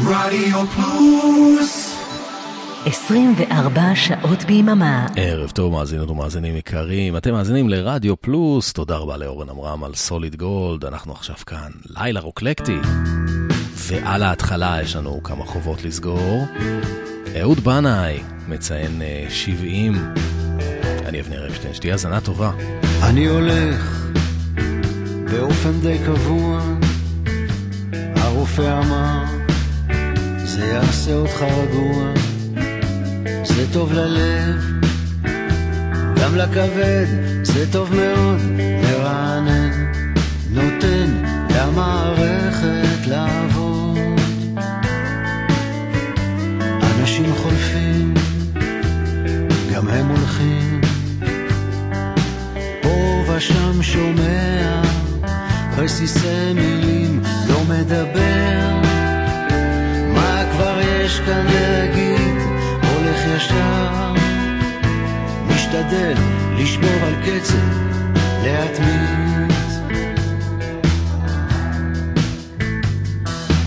רדיו פלוס 24 שעות ביממה. ערב טוב, מאזינות ומאזינים יקרים. אתם מאזינים לרדיו פלוס, תודה רבה לאורן עמרם על סוליד גולד. אנחנו עכשיו כאן, לילה רוקלקטי. ועל ההתחלה יש לנו כמה חובות לסגור. אהוד בנאי מציין 70. אני אבנר אפשטיין, שתהיה האזנה טובה. אני הולך באופן די קבוע, הרופא אמר, זה יעשה אותך רגוע, זה טוב ללב, גם לכבד, זה טוב מאוד, מרענן, נותן למערכת לעבוד. אנשים חולפים, גם הם הולכים, פה ושם שומע רסיסי מילים, לא מדבר. יש כאן להגיד? הולך ישר, משתדל לשמור על קצב, להתמיד.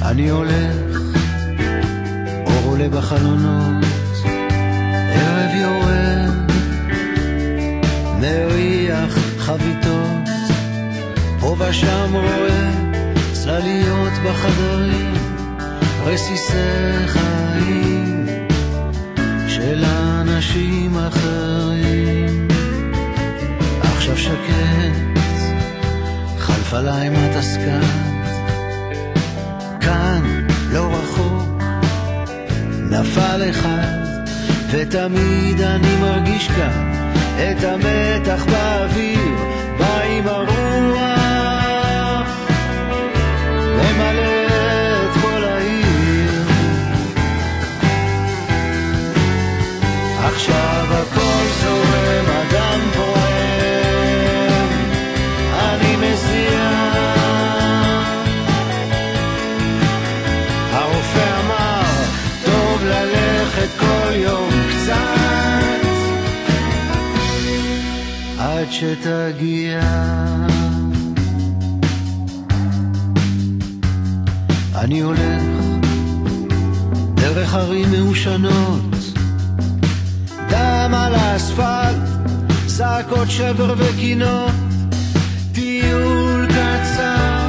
אני הולך, אור עולה בחלונות, ערב יורד, מריח חביתות, פה ושם רואה צלליות בחדרים, רסיסי חיים של אנשים אחרים. עכשיו שקט, חלף עליי מתסקת, כאן לא רחוק, נפל אחד, ותמיד אני מרגיש כאן את המתח באוויר, בא עם הרוח, ממלא שתגיע. אני הולך דרך ערים מעושנות, על האספלט, זעקות שבר וקינות, טיול קצר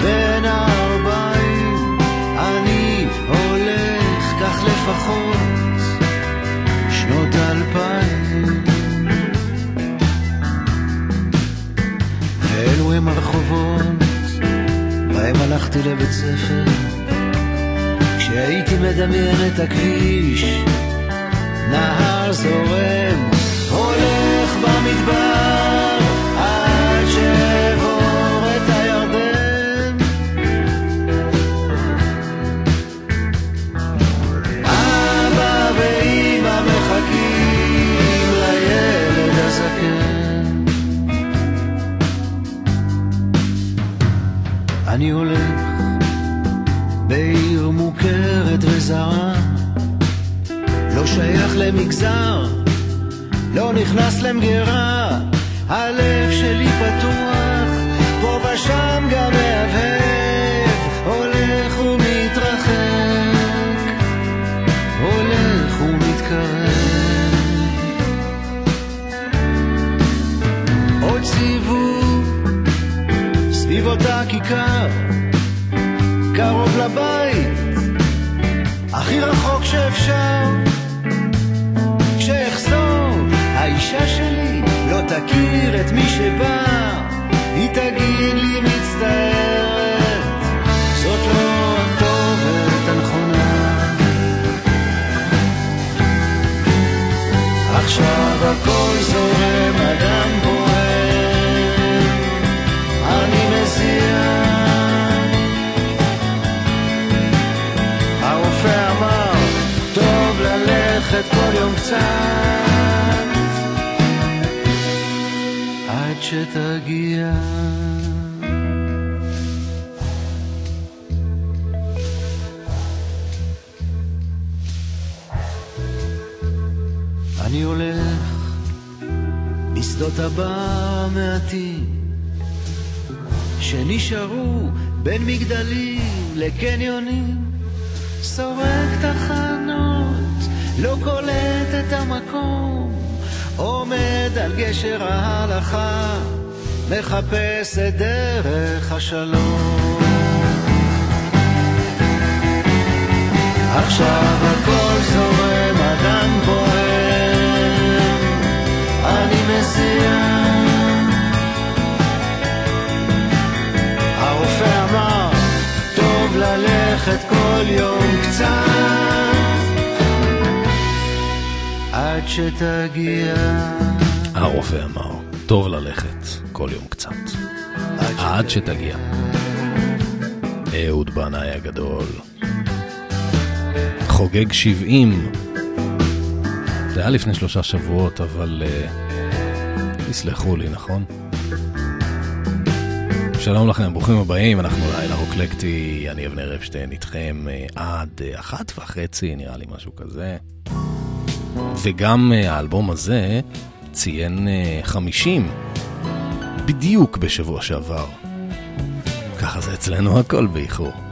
בין הארבעים, אני הולך כך לפחות שנות אלפיים. ואלו הם הרחובות בהם הלכתי לבית ספר, כשהייתי מדמיין את הכביש, נהר זורם, הולך במדבר, עד שאעבור את הירדן. אבא ואמא מחכים לילד הזקן. אני הולך בעיר מוכרת וזרה, שייך למגזר, לא נכנס למגירה, הלב שלי פתוח, פה ושם גם מהבהב, הולך ומתרחק, הולך ומתקרב. עוד סיבוב סביב אותה כיכר, קרוב לבית, הכי רחוק שאפשר. האישה שלי לא תכיר את מי שבא, היא תגיד לי מצטערת, זאת לא הכתובת הנכונה. עכשיו הכל זורם, אדם פועם, אני מזיע. הרופא אמר, טוב ללכת כל יום קצת, שתגיע. אני הולך בשדות הבר המעטים שנשארו בין מגדלים לקניונים סורק תחנות, לא קולט את המקום, עומד על גשר ההלכה, מחפש את דרך השלום. עכשיו הכל זורם, אדם פועם, אני מזיע. הרופא אמר, טוב ללכת כל יום קצת, עד שתגיע. הרופא אמר, טוב ללכת כל יום קצת, עד שתגיע. אהוד בנאי הגדול. חוגג 70. זה היה לפני שלושה שבועות, אבל uh, תסלחו לי, נכון? שלום לכם, ברוכים הבאים, אנחנו לילה רוקלקטי, אני אבנר אפשטיין איתכם uh, עד uh, אחת וחצי, נראה לי משהו כזה. וגם uh, האלבום הזה ציין uh, 50, בדיוק בשבוע שעבר. ככה זה אצלנו הכל באיחור.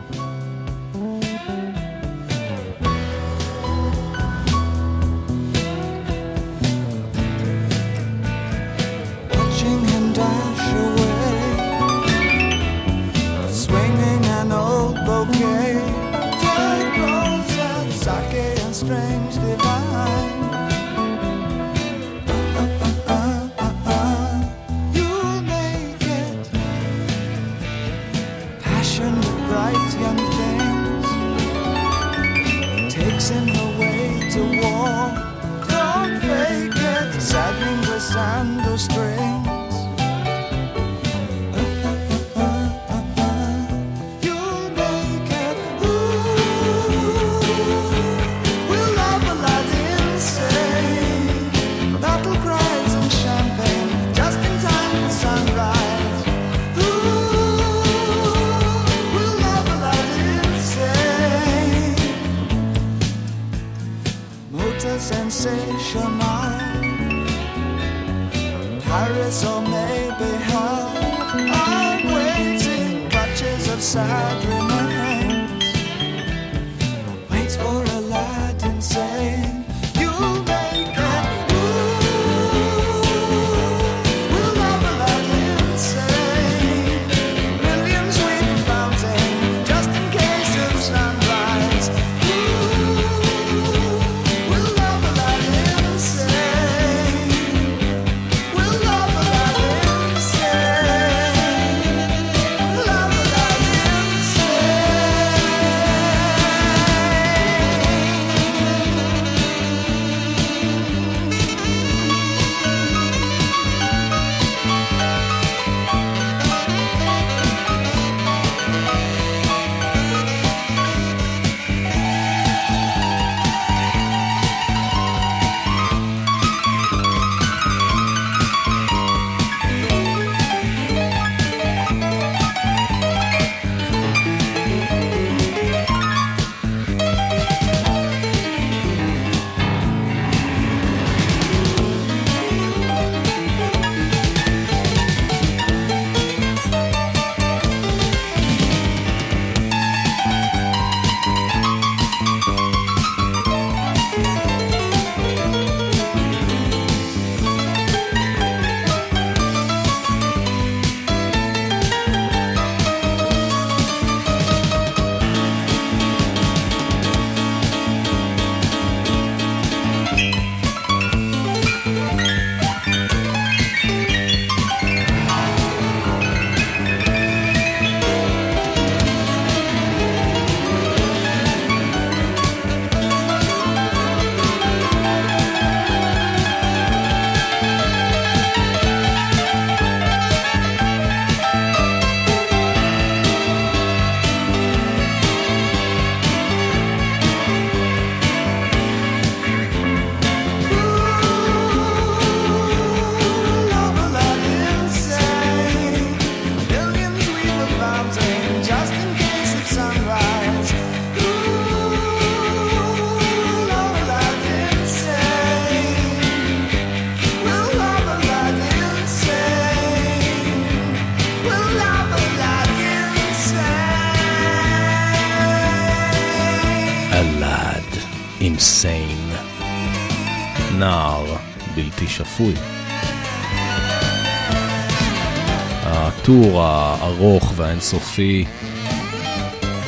ה tour הארוך והאינסופי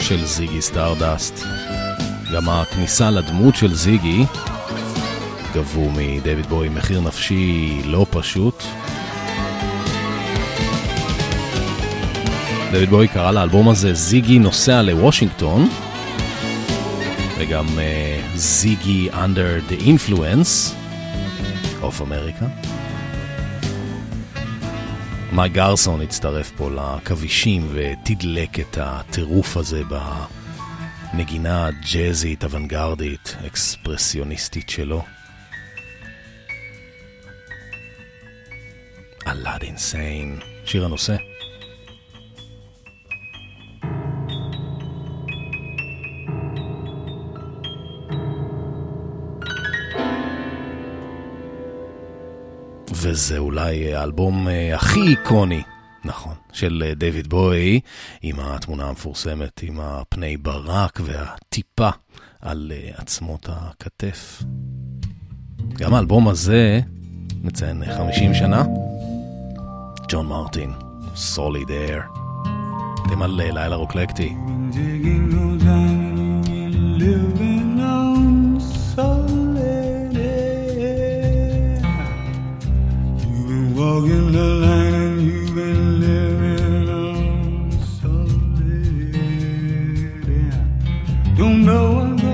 של זיגי סטארדסט. גם הכניסה לדמות של זיגי גבו מדיוויד בואי מחיר נפשי לא פשוט. דיוויד בואי קרא לאלבום הזה זיגי נוסע לוושינגטון וגם אה, זיגי under the influence of America. מייק גרסון הצטרף פה לכבישים ותדלק את הטירוף הזה בנגינה הג'אזית, אוונגרדית, אקספרסיוניסטית שלו. אלאד אינסיין, שיר הנושא. וזה אולי האלבום אה, הכי איקוני, נכון, של אה, דיוויד בואי, עם התמונה המפורסמת, עם הפני ברק והטיפה על אה, עצמות הכתף. גם האלבום הזה מציין 50 שנה. ג'ון מרטין, סוליד אייר. אתם על לילה רוקלקטי. living walking the line you've been living on so late. Yeah. Don't know what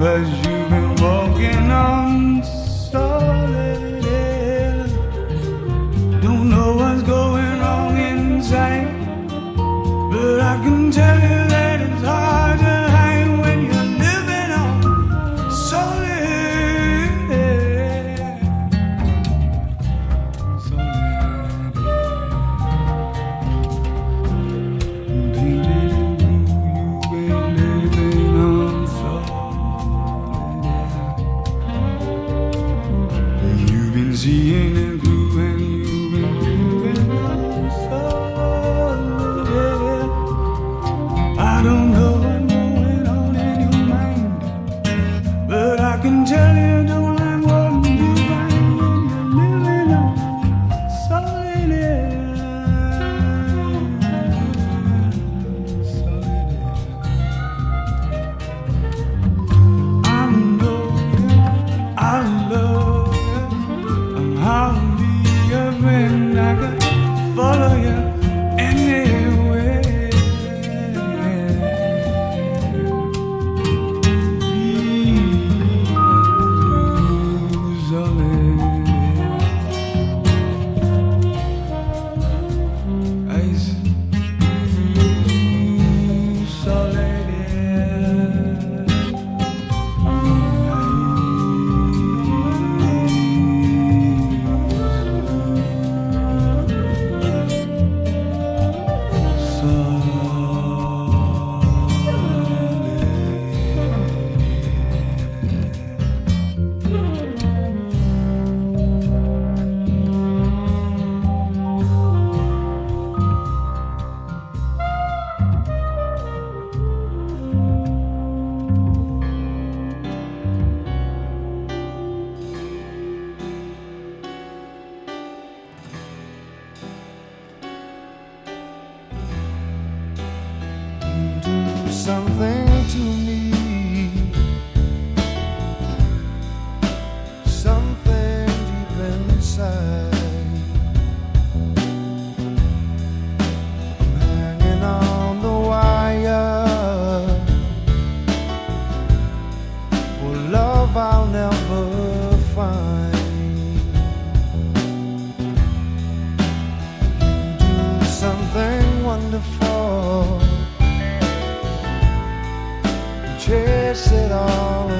me sit all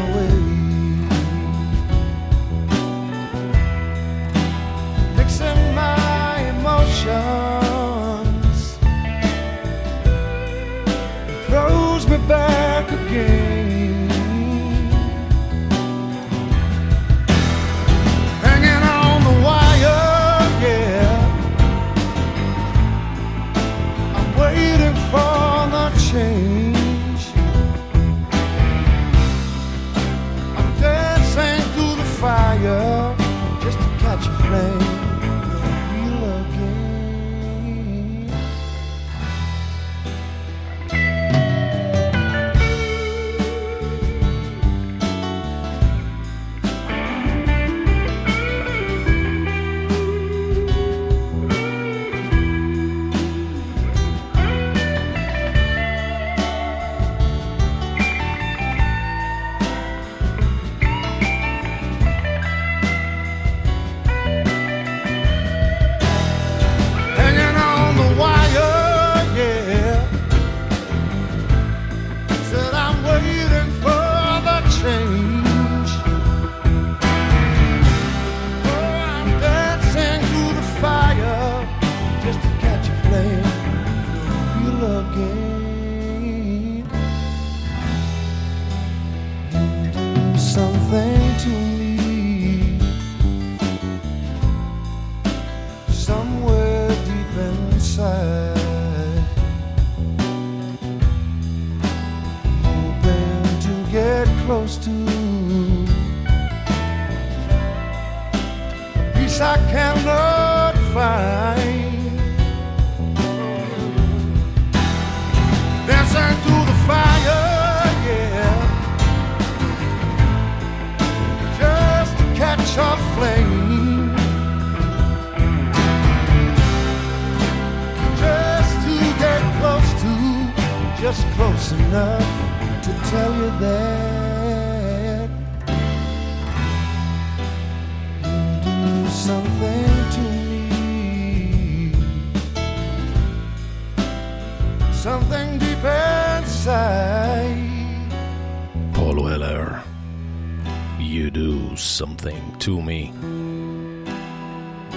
to me.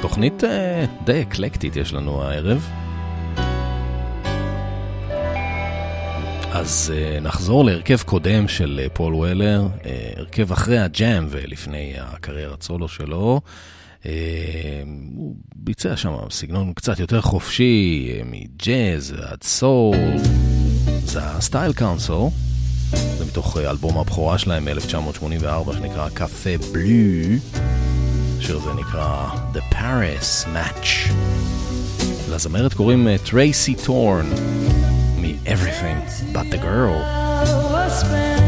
תוכנית אה, די אקלקטית יש לנו הערב. אז אה, נחזור להרכב קודם של אה, פול וולר, אה, הרכב אחרי הג'אם ולפני הקריירת סולו שלו. הוא ביצע שם סגנון קצת יותר חופשי, מג'אז ועד סול. זה ה Style Council. זה מתוך אלבום הבכורה שלהם מ-1984 שנקרא קפה בלו. השיר הזה נקרא The Paris Match. לזמרת קוראים טרייסי טורן מ-Everything But The Girl.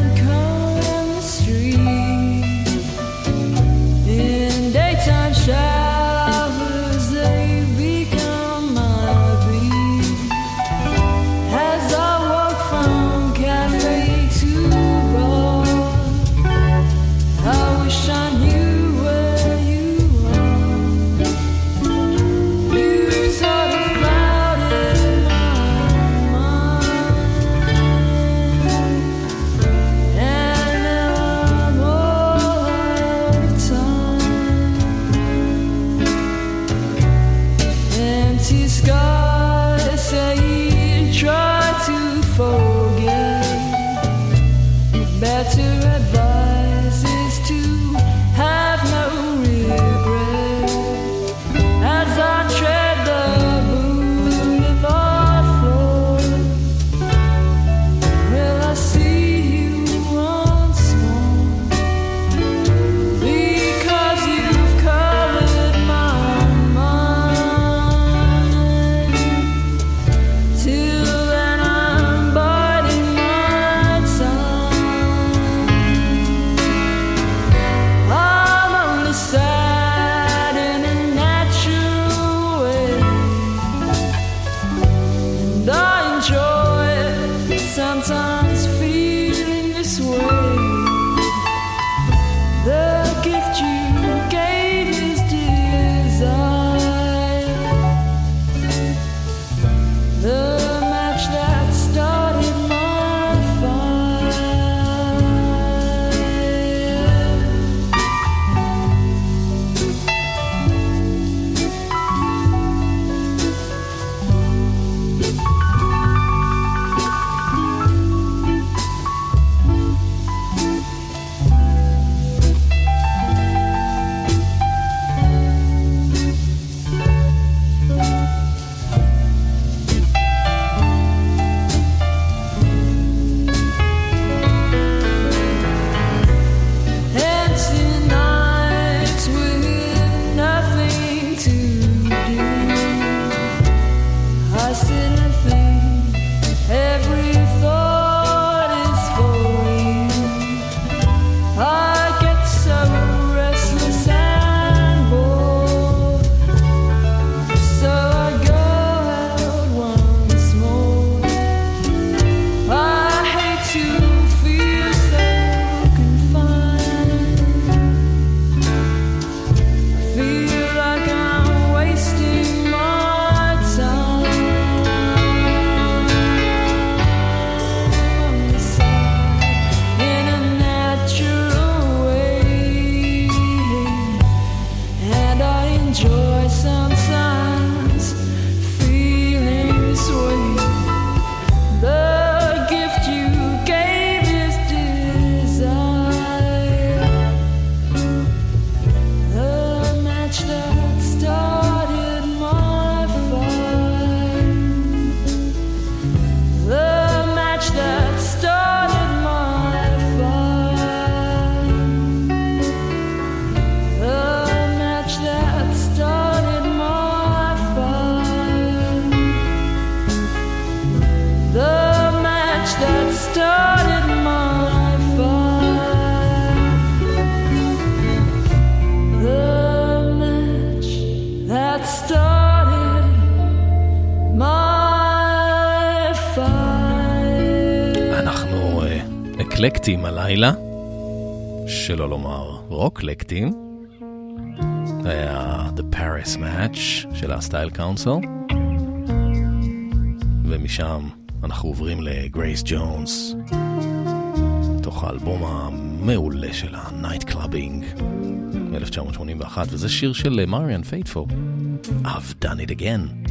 רוקלקטים. זה היה The Paris Match של הסטייל קאונסל. ומשם אנחנו עוברים לגרייס ג'ונס, מתוך האלבום המעולה שלה, Night Clubbing, מ-1981, וזה שיר של מריאן פייטפו, I've done it again.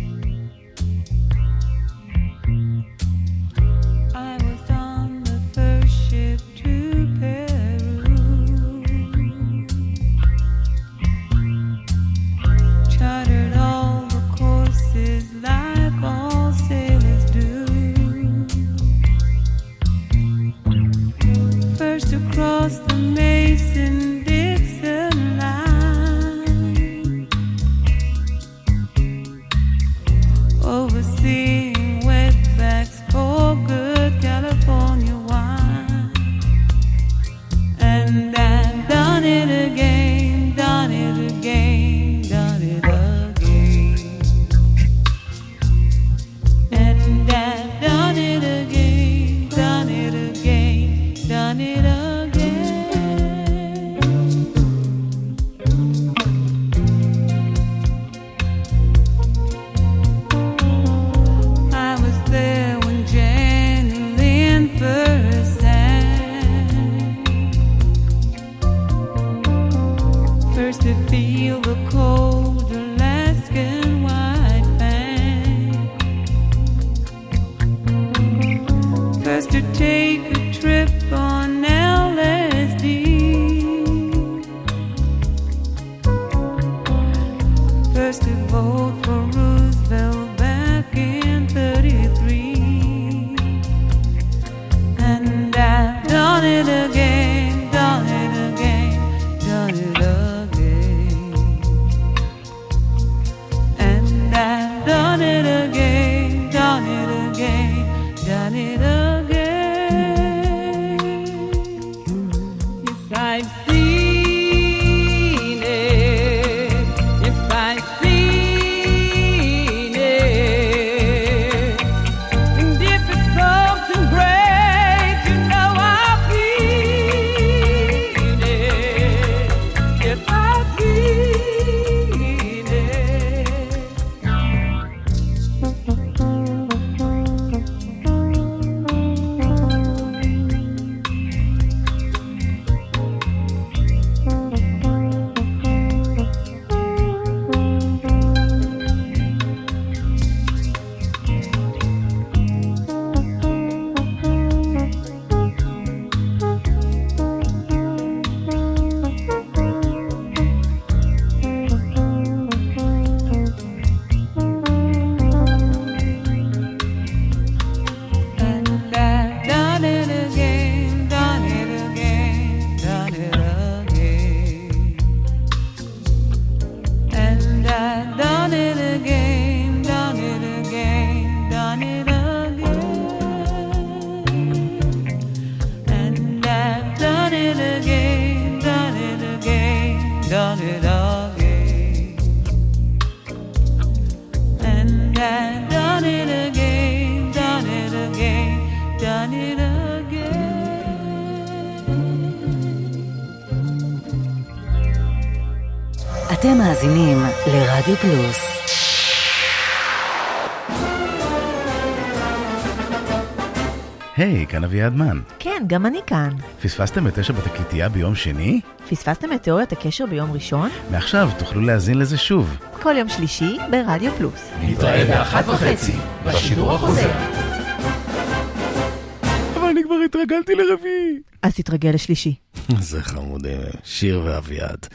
feel the cold. היי, hey, כאן אביעד מן. כן, גם אני כאן. פספסתם את תשע בתקליטייה ביום שני? פספסתם את תיאוריית הקשר ביום ראשון? מעכשיו תוכלו להאזין לזה שוב. כל יום שלישי ברדיו פלוס. נתראה באחת וחצי, בשידור החוזר. אבל אני כבר התרגלתי לרביעי. אז תתרגל לשלישי. זה חמודים, שיר ואביעד.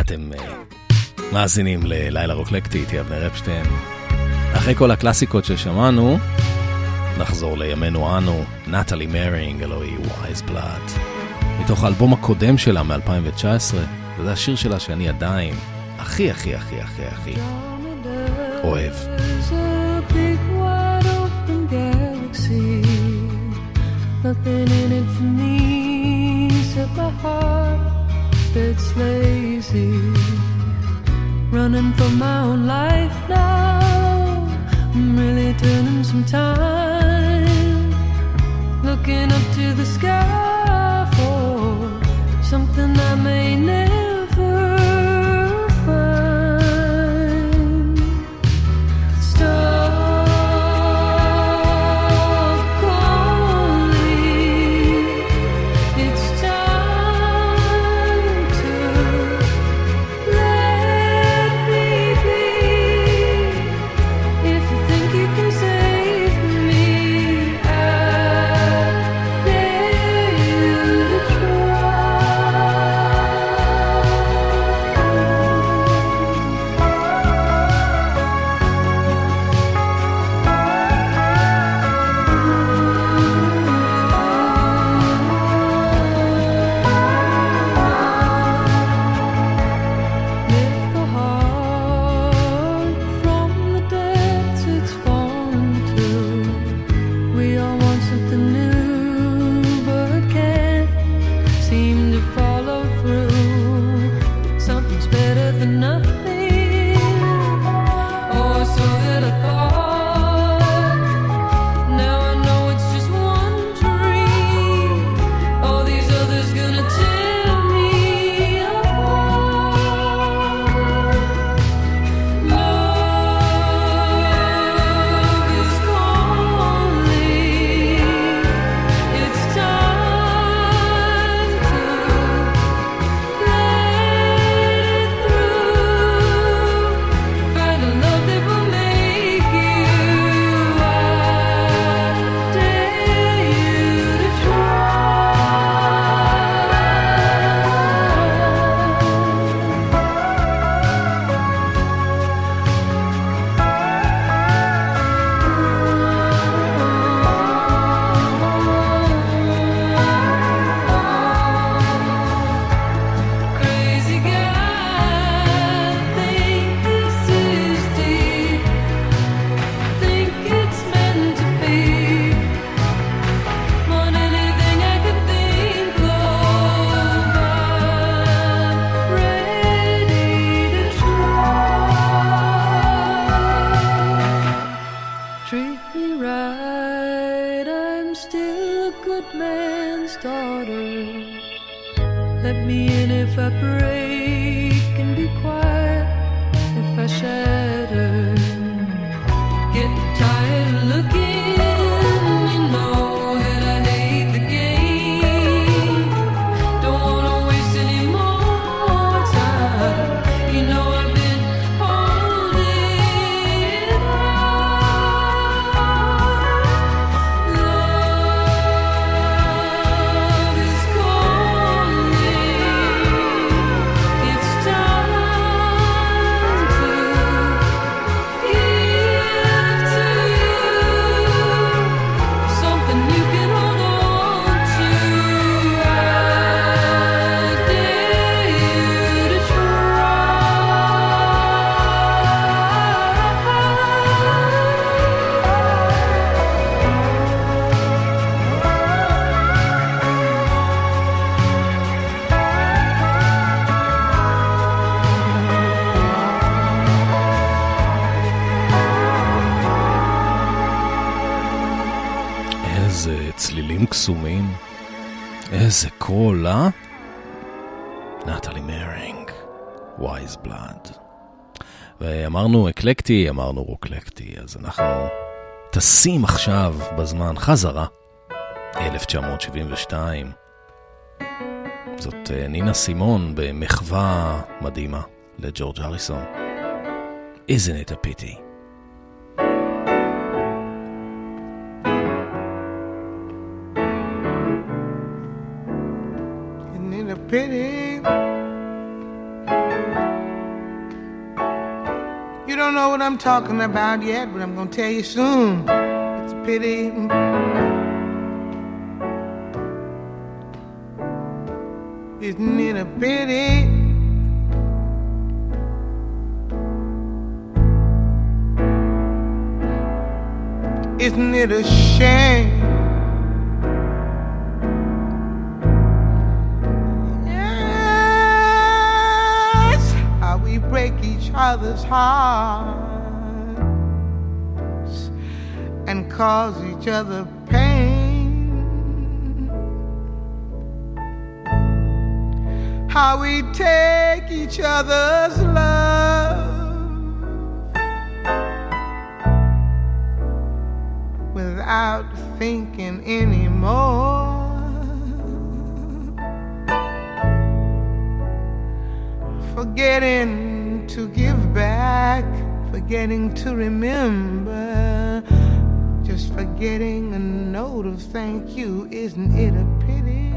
אתם... אה, מאזינים ללילה רוקלקטי, איתי אבנר אפשטיין. אחרי כל הקלאסיקות ששמענו, נחזור לימינו אנו, נטלי מרינג, אלוהי וייז בלאד. מתוך האלבום הקודם שלה מ-2019, וזה השיר שלה שאני עדיין הכי הכי הכי הכי הכי אוהב. Nothing in it for me except my heart that's lazy. running for my own life now. I'm really turning some time, looking up to the sky for something I may never. Let me in if I break and be quiet. ואמרנו אקלקטי, אמרנו רוקלקטי, אז אנחנו טסים עכשיו בזמן חזרה, 1972. זאת אה, נינה סימון במחווה מדהימה לג'ורג' הריסון. Isn't it a pity? Isn't it a pity? Don't know what I'm talking about yet, but I'm gonna tell you soon. It's a pity. Isn't it a pity? Isn't it a shame? Break each other's hearts and cause each other pain. How we take each other's love without thinking anymore. Forgetting to give back, forgetting to remember, just forgetting a note of thank you. Isn't it a pity?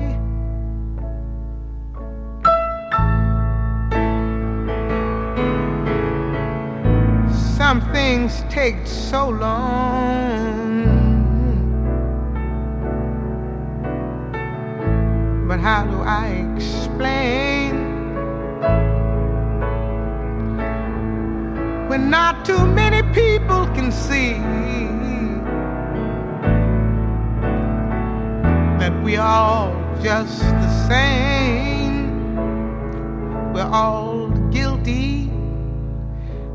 Some things take so long. But how do I explain when not too many people can see that we all just the same? We're all guilty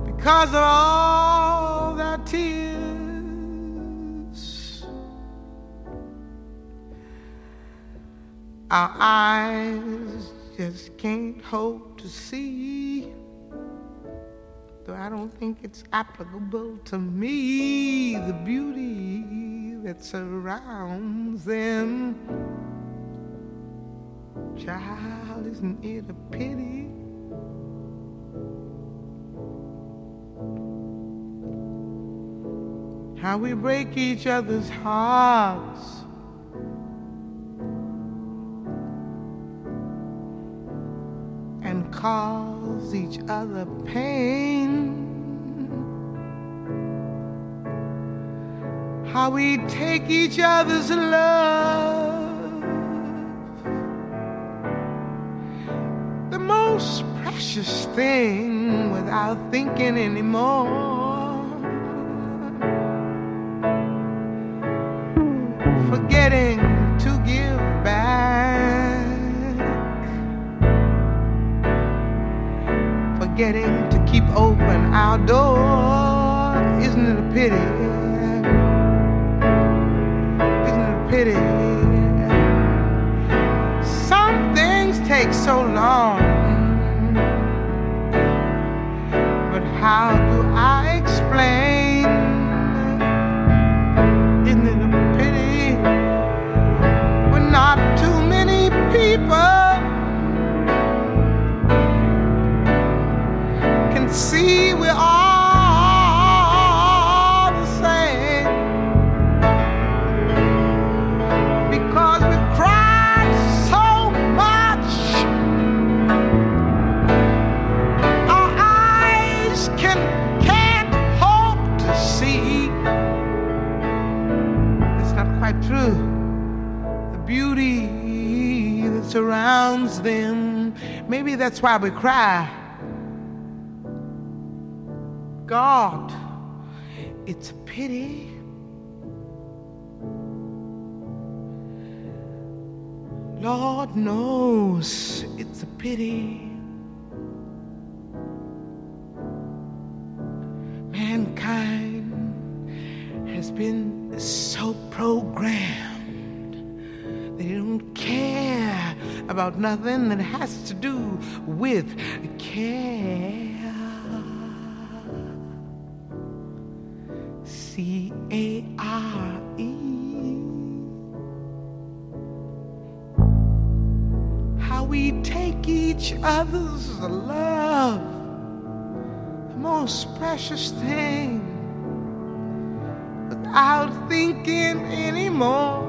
because of all their tears. Our eyes just can't hope to see, though I don't think it's applicable to me, the beauty that surrounds them. Child, isn't it a pity? How we break each other's hearts. Cause each other pain. How we take each other's love. The most precious thing without thinking anymore. forgetting forgetting to keep open our door. Isn't it a pity? Isn't it a pity? Some things take so long, but how surrounds them. Maybe that's why we cry. God, it's a pity. Lord knows it's a pity. Mankind has been so programmed about nothing that has to do with care. C A R E. How we take each other's love, the most precious thing, without thinking anymore.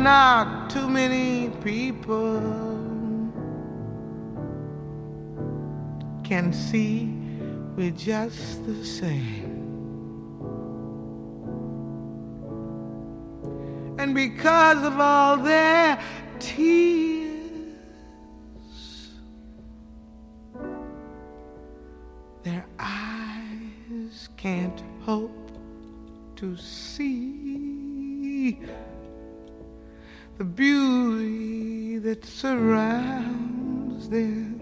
Not too many people can see we're just the same? And because of all their tears, their eyes can't hope to see the beauty that surrounds them.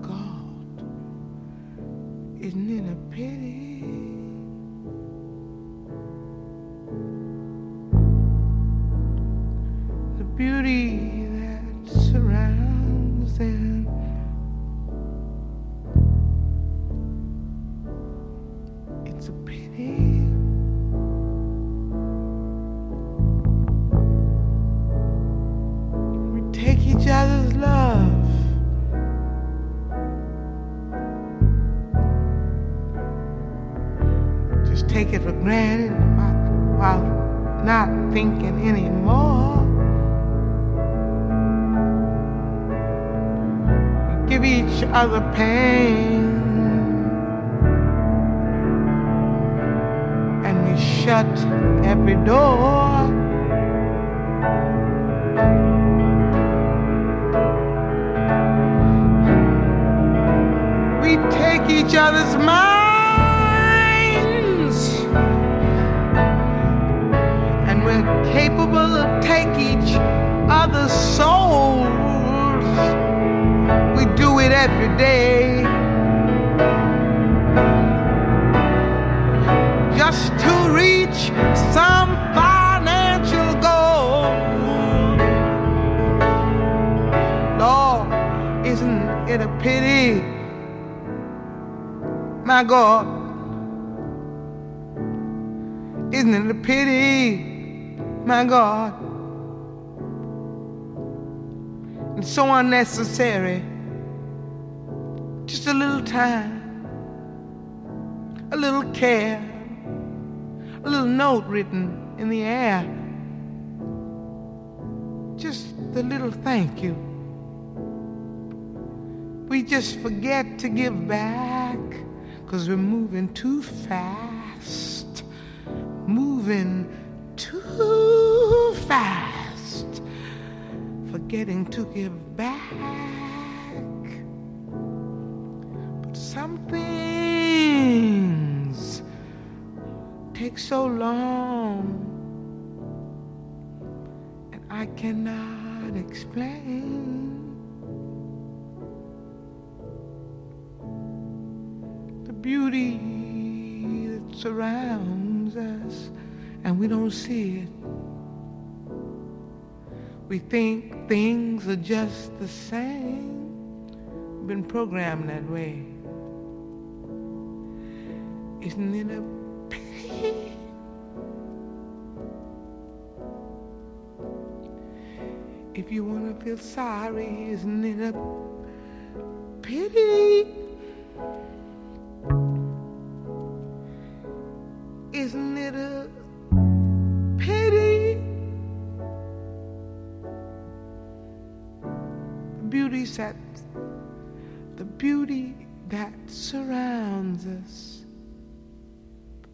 God, isn't it a pity? The beauty that surrounds them. Other's love. Just take it for granted while, not thinking anymore. Give each other pain. And we shut every door. Each other's minds, and we're capable of take each other's souls. We do it every day. Just to reach some financial goal. Lord, isn't it a pity? My God, isn't it a pity? My God, and so unnecessary. Just a little time, a little care, a little note written in the air. Just the little thank you. We just forget to give back because we're moving too fast. Moving too fast. Forgetting to give back. But some things take so long, and I cannot explain. Beauty that surrounds us and we don't see it. We think things are just the same. We've been programmed that way. Isn't it a pity? If you want to feel sorry, isn't it a pity? Isn't it a pity? The beauty that the beauty that surrounds us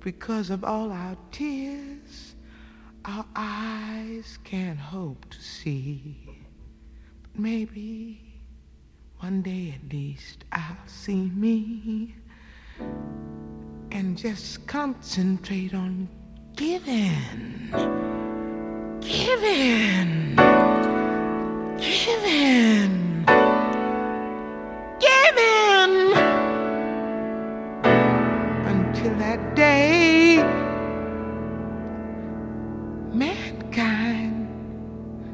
because of all our tears, our eyes can't hope to see. But maybe one day at least I'll see me and just concentrate on giving, giving, giving, giving. Until that day mankind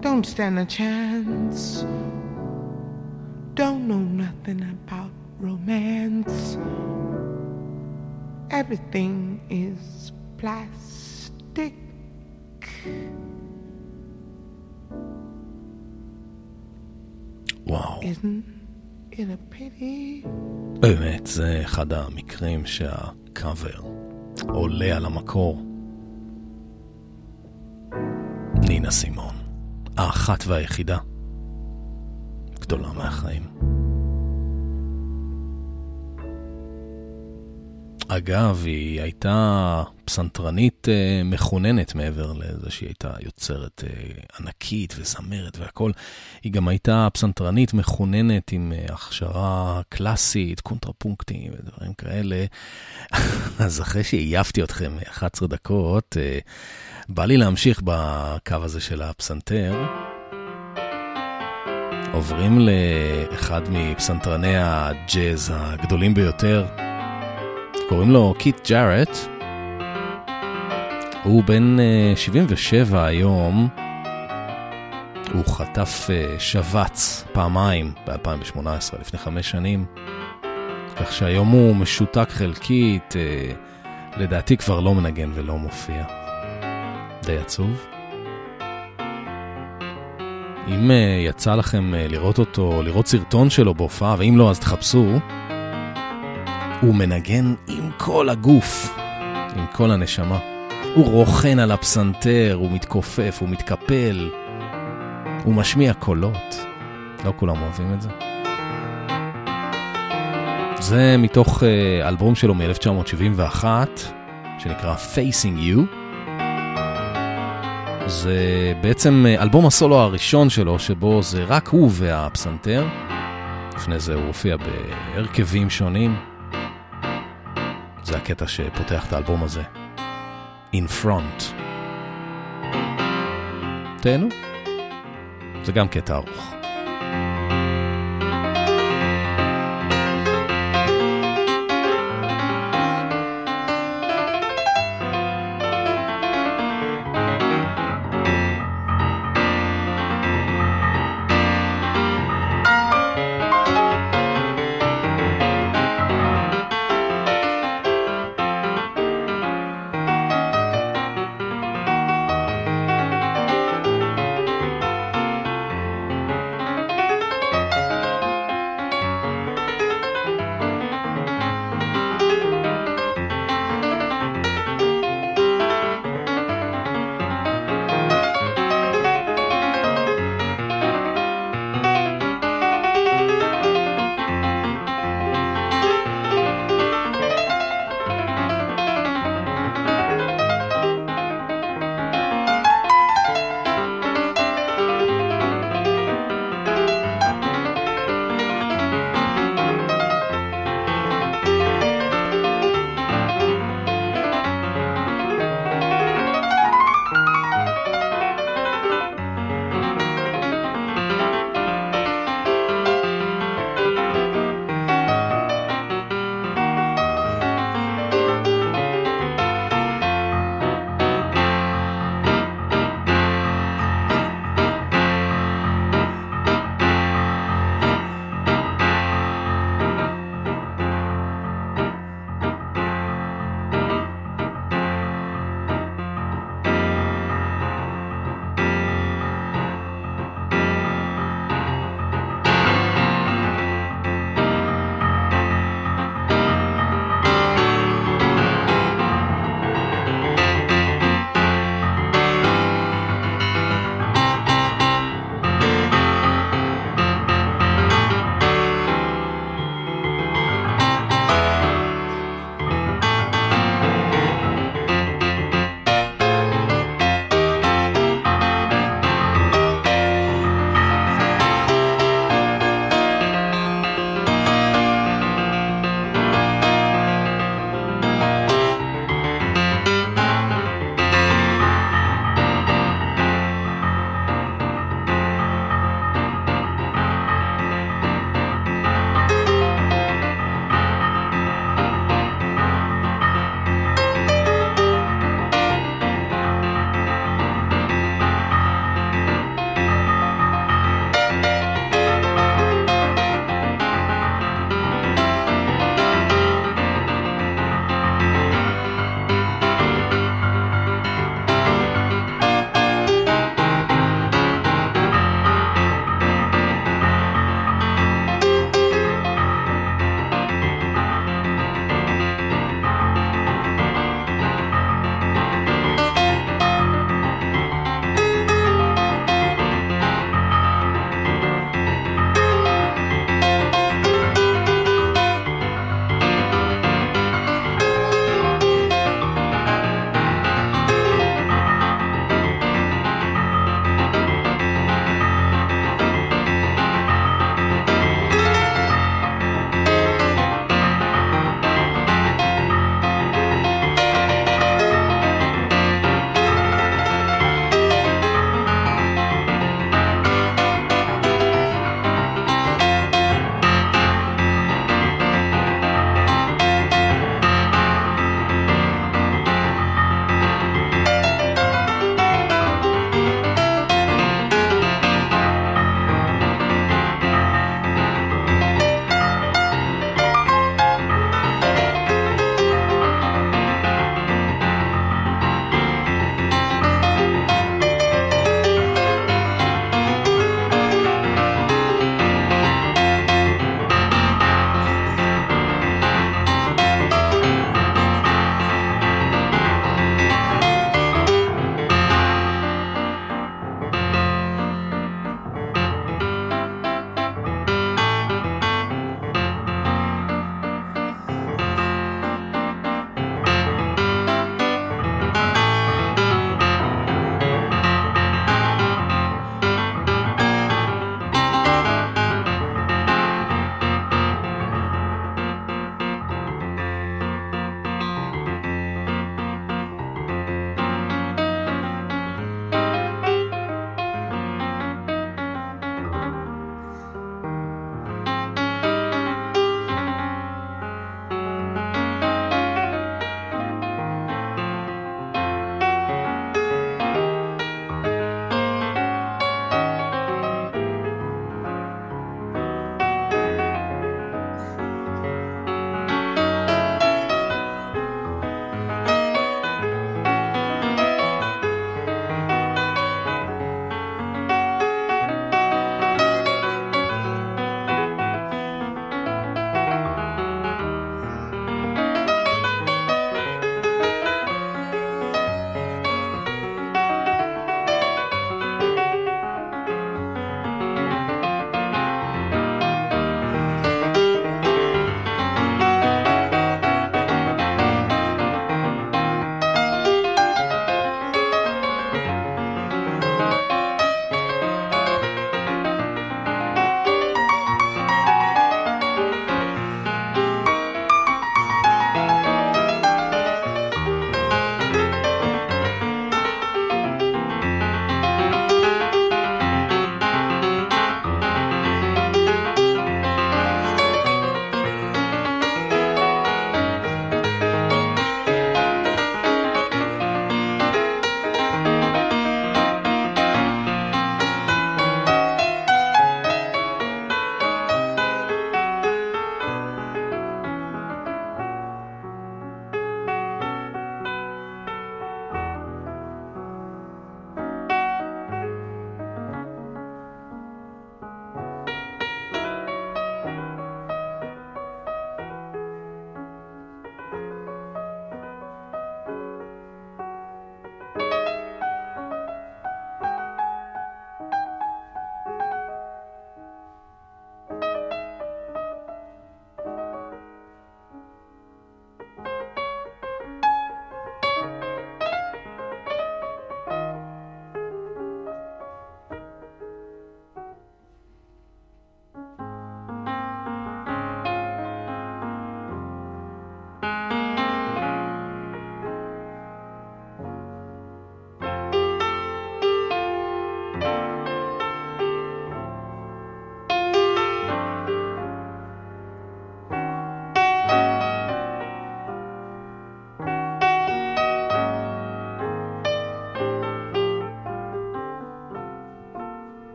don't stand a chance. Don't know nothing about romance everything is plastic וואו, isn't it a pity באמת, זה אחד המקרים שהקאבר עולה על המקור. נינה סימון, האחת והיחידה, גדולה מהחיים. אגב, היא הייתה פסנתרנית אה, מחוננת מעבר לזה שהיא הייתה יוצרת אה, ענקית וזמרת והכל. היא גם הייתה פסנתרנית מחוננת עם אה, הכשרה קלאסית, קונטרפונקטים ודברים כאלה. אז אחרי שעייפתי אתכם 11 דקות, אה, בא לי להמשיך בקו הזה של הפסנתר. עוברים לאחד מפסנתרני הג'אז הגדולים ביותר. קוראים לו קיט ג'ארט. הוא בן אה, 77 היום. הוא חטף אה, שבץ פעמיים ב-2018, לפני חמש שנים. כך שהיום הוא משותק חלקית, אה, לדעתי כבר לא מנגן ולא מופיע. די עצוב. אם אה, יצא לכם אה, לראות אותו, לראות סרטון שלו בהופעה, ואם לא אז תחפשו, הוא מנגן עם כל הגוף, עם כל הנשמה. הוא רוכן על הפסנתר, הוא מתכופף, הוא מתקפל, הוא משמיע קולות. לא כולם אוהבים את זה. זה מתוך אה, אלבום שלו מ-1971, שנקרא Facing You. זה בעצם אה, אלבום הסולו הראשון שלו, שבו זה רק הוא והפסנתר. לפני זה הוא הופיע בהרכבים שונים. זה הקטע שפותח את האלבום הזה. In Front. תהנו. זה גם קטע ארוך.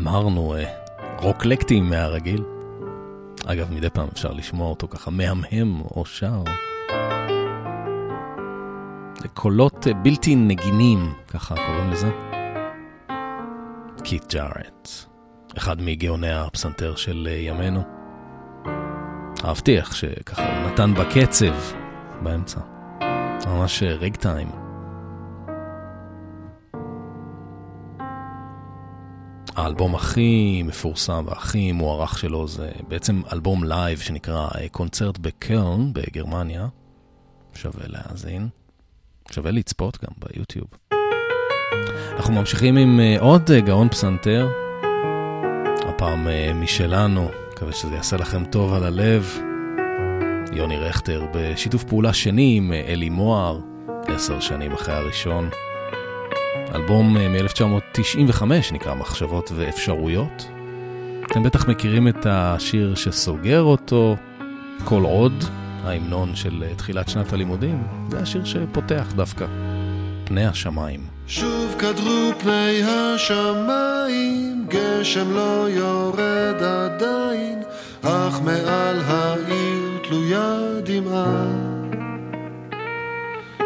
אמרנו, אה, רוקלקטי מהרגיל. אגב, מדי פעם אפשר לשמוע אותו ככה מהמהם או שר. זה קולות אה, בלתי נגינים, ככה קוראים לזה. קיט ג'ארט, אחד מגאוני הפסנתר של אה, ימינו. איך שככה הוא נתן בקצב באמצע. ממש ריג טיים. האלבום הכי מפורסם והכי מוערך שלו זה בעצם אלבום live שנקרא קונצרט בקלן בגרמניה. שווה להאזין. שווה לצפות גם ביוטיוב. אנחנו ממשיכים עם אה, עוד אה, גאון פסנתר, הפעם אה, משלנו, מקווה שזה יעשה לכם טוב על הלב. יוני רכטר בשיתוף פעולה שני עם אלי מוהר, עשר שנים אחרי הראשון. אלבום מ-1995 נקרא מחשבות ואפשרויות. אתם בטח מכירים את השיר שסוגר אותו, כל עוד, ההמנון של תחילת שנת הלימודים, זה השיר שפותח דווקא. פני השמיים. שוב קדרו פני השמיים, גשם לא יורד עדיין, אך מעל העיר תלויה דמעה.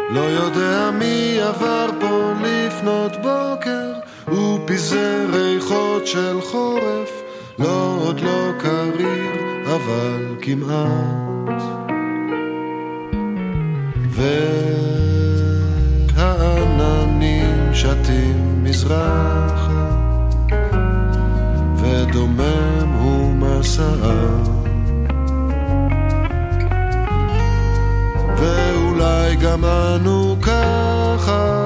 לא יודע מי עבר פה לפנות בוקר, הוא פיזר ריחות של חורף, לא עוד לא קריר, אבל כמעט. והעננים שתים מזרחה, ודומם הוא מסעה. ואולי גם אנו ככה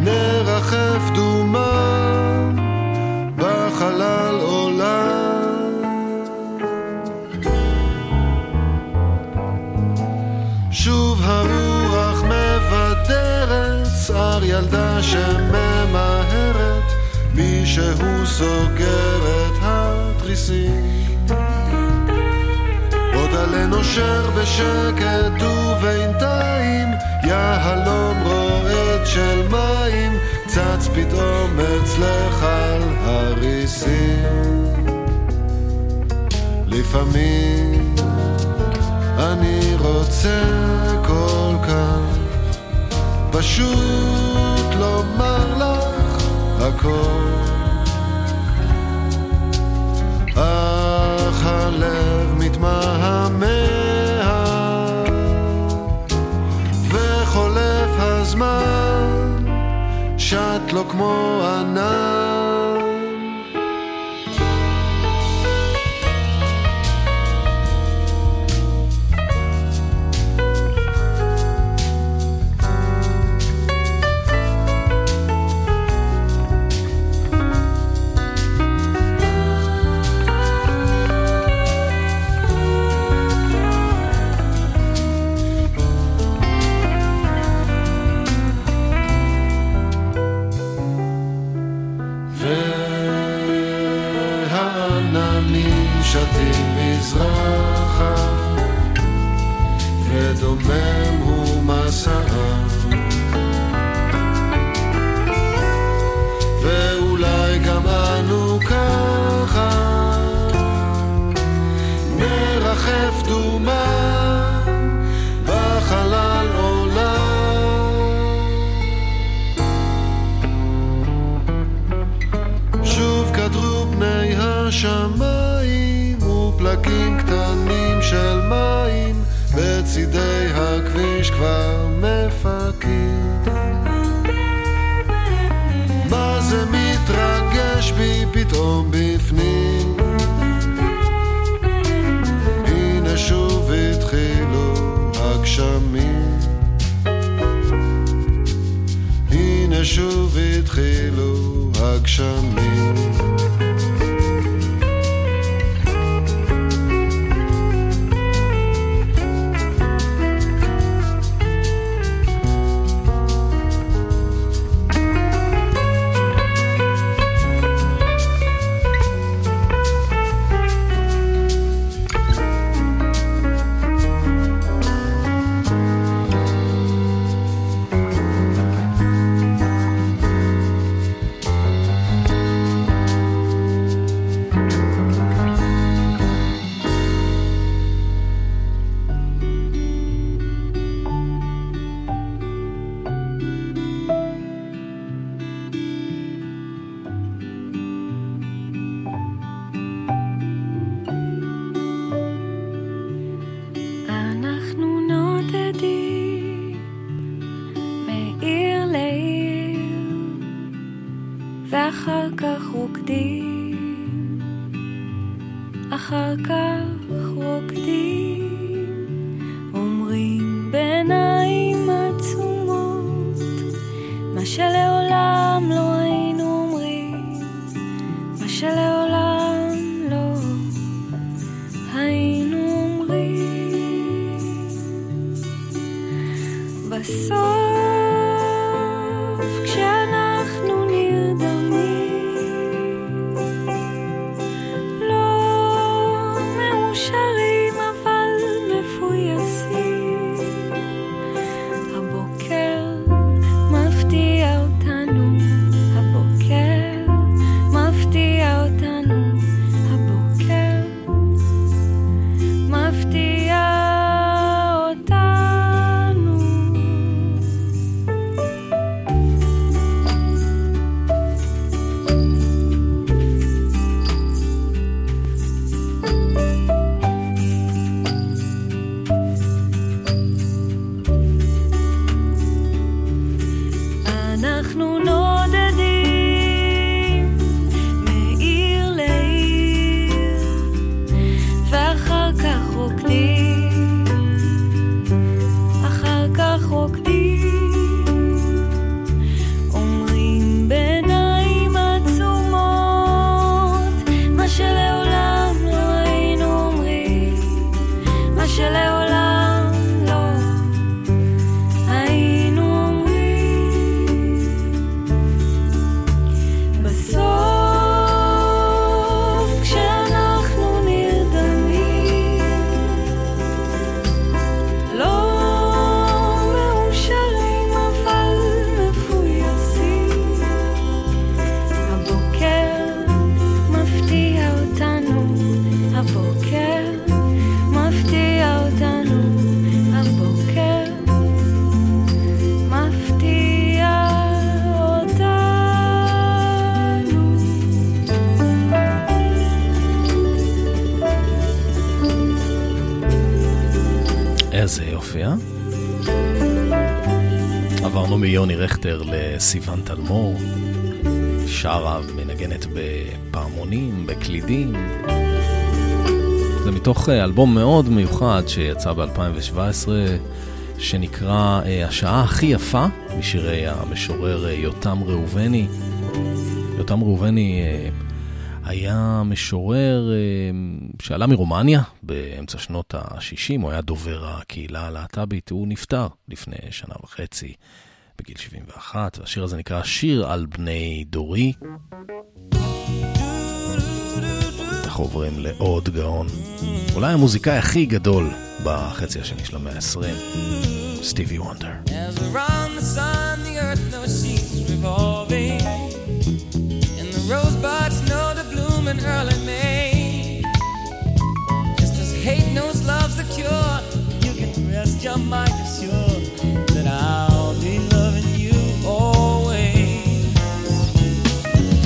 נרחף דומם בחלל עולם. שוב הרוח מבדרת, שר ילדה שממהרת, מישהו סוגר את התריסים. עוד עלה נושר בשקט ובינתיים יהלום רועד של מים צץ פתאום אצלך על הריסים. לפעמים אני רוצה כל כך פשוט לומר לך הכל. אך הלב שט לו כמו ענן פתאום בפנים. הנה שוב התחילו הגשמים. הנה שוב התחילו הגשמים. סיון תלמור, שרה ומנגנת בפעמונים, בקלידים. זה מתוך אה, אלבום מאוד מיוחד שיצא ב-2017, שנקרא אה, השעה הכי יפה, משירי המשורר אה, יותם ראובני. יותם ראובני היה משורר שעלה מרומניה באמצע שנות ה-60, הוא היה דובר הקהילה הלהט"בית, הוא נפטר לפני שנה וחצי. בגיל 71, והשיר הזה נקרא שיר על בני דורי. אנחנו עוברים לעוד גאון, אולי המוזיקאי הכי גדול בחצי השני של המאה ה-20, סטיבי וונדר. Early May. Hate knows love's the cure, you can rest your mind assured that I'll be loving you always.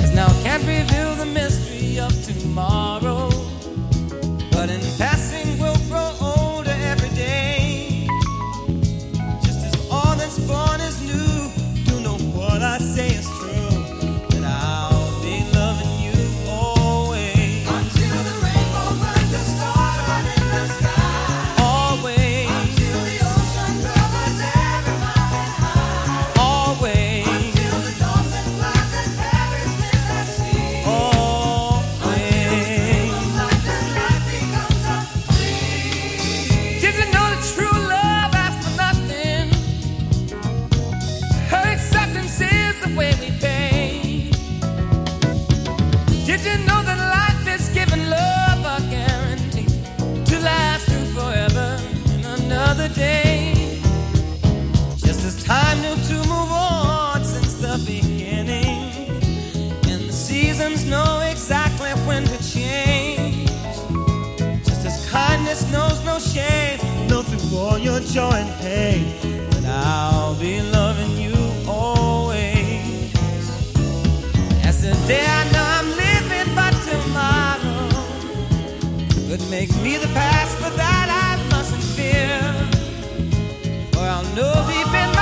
Cause now I can't reveal the mystery of tomorrow, shame, through all your joy and pain, that I'll be loving you always. As the day I know I'm living, but tomorrow could make me the past, but that I mustn't fear. For I'll know deep in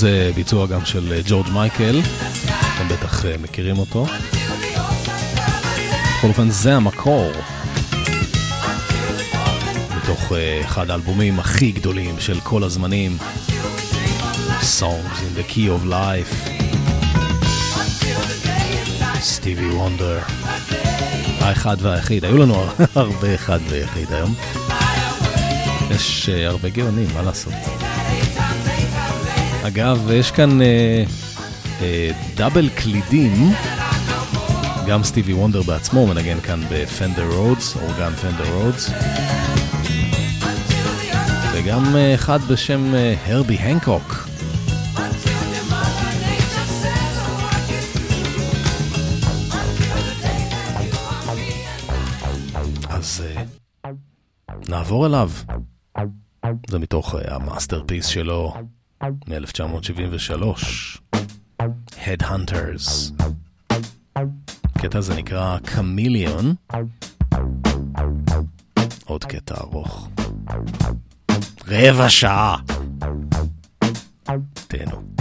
לזה ביצוע גם של אה, ג'ורג' מייקל, אתם בטח אה, מכירים אותו. בכל אופן זה המקור. מתוך אה, אחד האלבומים הכי גדולים של כל הזמנים, Songs in the Key of Life, סטיבי וונדר. האחד והיחיד, היו לנו הרבה אחד ויחיד היום. יש הרבה גאונים, מה לעשות? אגב, יש כאן אה, אה, double קלידים, גם סטיבי וונדר בעצמו מנגן כאן ב Fender Rhodes, אורגן Fender Rhodes, וגם אה, אחד בשם אה, הרבי הנקוק. אז אה, נעבור אליו. זה מתוך ה masterpiece שלו מ-1973, Headhunters. הקטע הזה נקרא Chameleon. עוד קטע ארוך. רבע שעה. תהנו.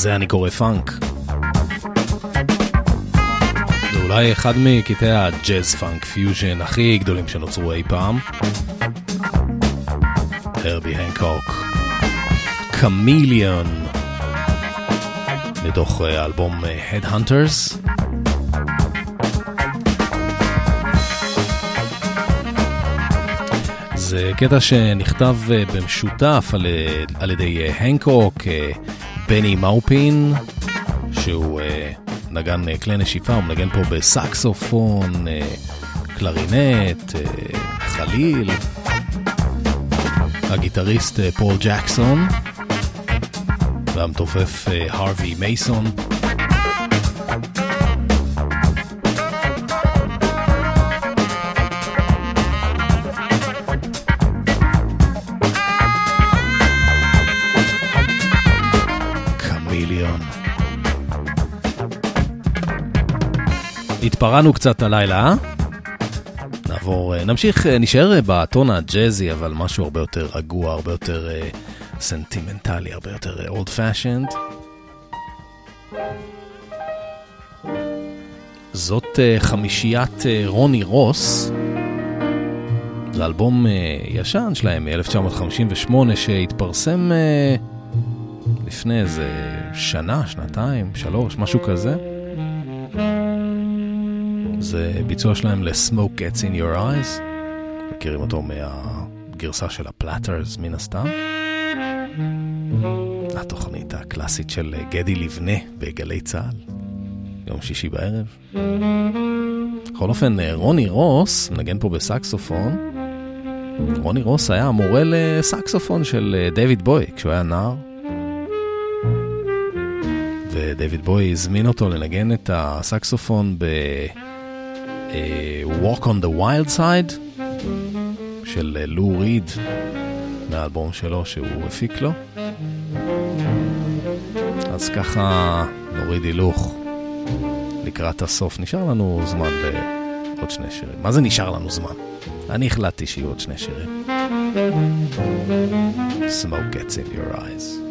לזה אני קורא פאנק. זה אולי אחד מקטעי הג'אז פאנק פיוז'ן הכי גדולים שנוצרו אי פעם. הרבי הנקוק. Chameleon. מתוך אה, אלבום Headhunters. זה קטע שנכתב אה, במשותף על, אה, על ידי הנקוק, בני מאופין, שהוא נגן כלי נשיפה, הוא מנגן פה בסקסופון, קלרינט, חליל. הגיטריסט פול ג'קסון. והמתופף הרווי מייסון. התפרענו קצת הלילה, אה? נעבור, אה, נמשיך, אה, נשאר בטון הג'אזי, אבל משהו הרבה יותר רגוע, הרבה יותר... אה, סנטימנטלי, הרבה יותר old fashioned. זאת אה, חמישיית אה, רוני רוס. זה אלבום אה, ישן שלהם מ-1958 שהתפרסם אה, לפני איזה שנה, שנתיים, שלוש, משהו כזה. זה ביצוע שלהם ל-Smoke Gets in Your Eyes. מכירים אותו מהגרסה של הפלאטרס מן הסתם. התוכנית הקלאסית של גדי לבנה בגלי צה"ל, יום שישי בערב. בכל אופן, רוני רוס, מנגן פה בסקסופון, רוני רוס היה המורה לסקסופון של דייוויד בוי כשהוא היה נער. ודייוויד בוי הזמין אותו לנגן את הסקסופון ב... uh, Walk on the Wild Side של לו ריד מהאלבום שלו שהוא הפיק לו. אז ככה נוריד הילוך לקראת הסוף. נשאר לנו זמן לעוד שני שירים. מה זה נשאר לנו זמן? אני החלטתי שיהיו עוד שני שירים. Smoke gets in your eyes.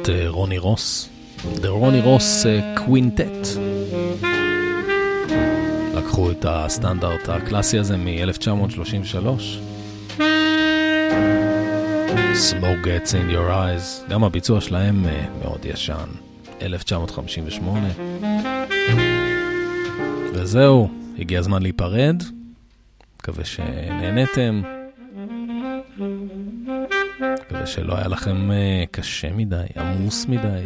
להקת אה, רוני רוס, The רוני רוס קווינטט. לקחו את הסטנדרט הקלאסי הזה מ-1933. Smoke gets in your eyes, גם הביצוע שלהם מאוד ישן, 1958. וזהו, הגיע הזמן להיפרד. מקווה שנהנתם. שלא היה לכם אה, קשה מדי, עמוס מדי.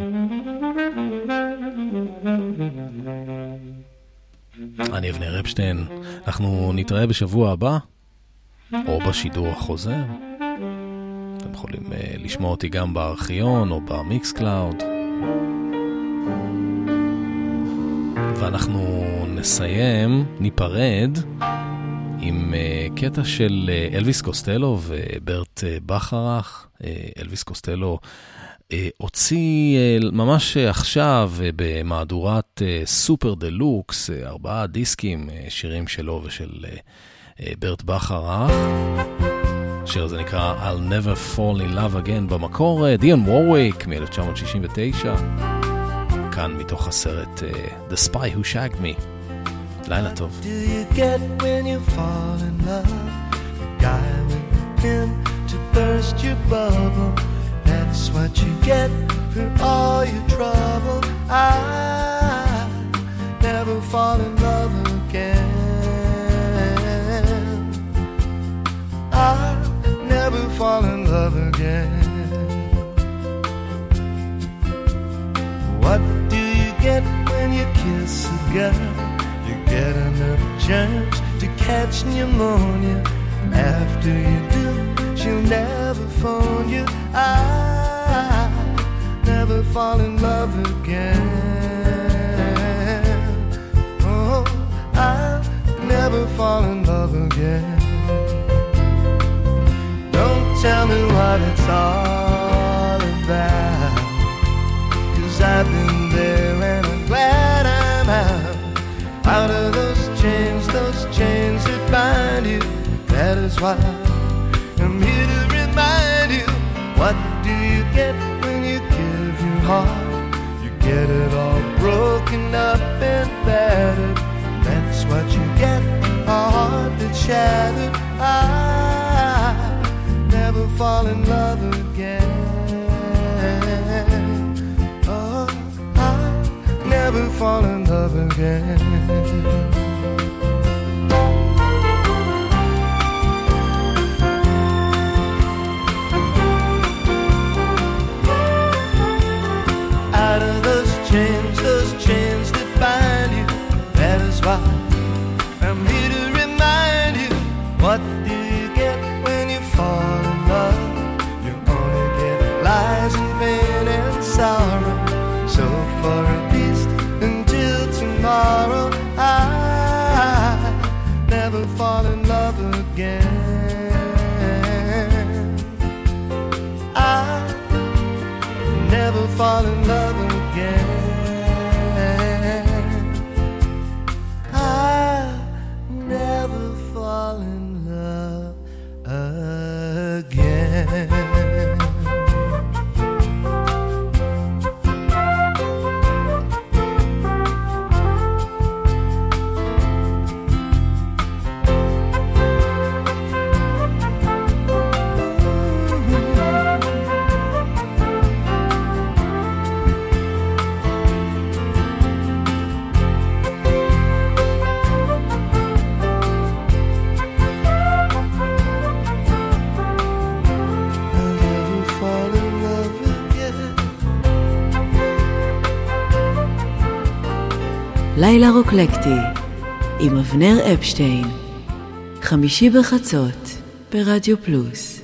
אני אבנר אפשטיין, אנחנו נתראה בשבוע הבא, או בשידור החוזר. אתם יכולים אה, לשמוע אותי גם בארכיון או ב Mixcloud. ואנחנו נסיים, ניפרד. קטע של אה, אלוויס קוסטלו וברט אה, בכרך. אה, אלוויס קוסטלו הוציא ממש עכשיו במהדורת super deluxe, ארבעה דיסקים, שירים שלו ושל ברט בכרך. השיר הזה נקרא I'll never fall in love again, במקור דיון וורוויק מ-1969, כאן מתוך הסרט The Spy Who Shagged Me. לילה טוב. Do you get when you fall in love? The guy with the pen to burst your bubble. That's what you get for all your trouble. I never fall in love again. I never fall in love again. What do you get when you kiss a girl? Chance to catch pneumonia. After you do, she'll never phone you. I never fall in love again. Oh, I'll never fall in love again. Don't tell me what it's all about. Cause I've been there and I'm glad I'm out out of those chains, those chains that bind you. That is why I'm here to remind you what do you get when you give your heart? You get it all broken up and battered. That's what you get, a heart that's shattered. I never fall in love again. Oh, I never fall in love again. לילה רוקלקטי עם אבנר אפשטיין, חמישי בחצות ברדיו פלוס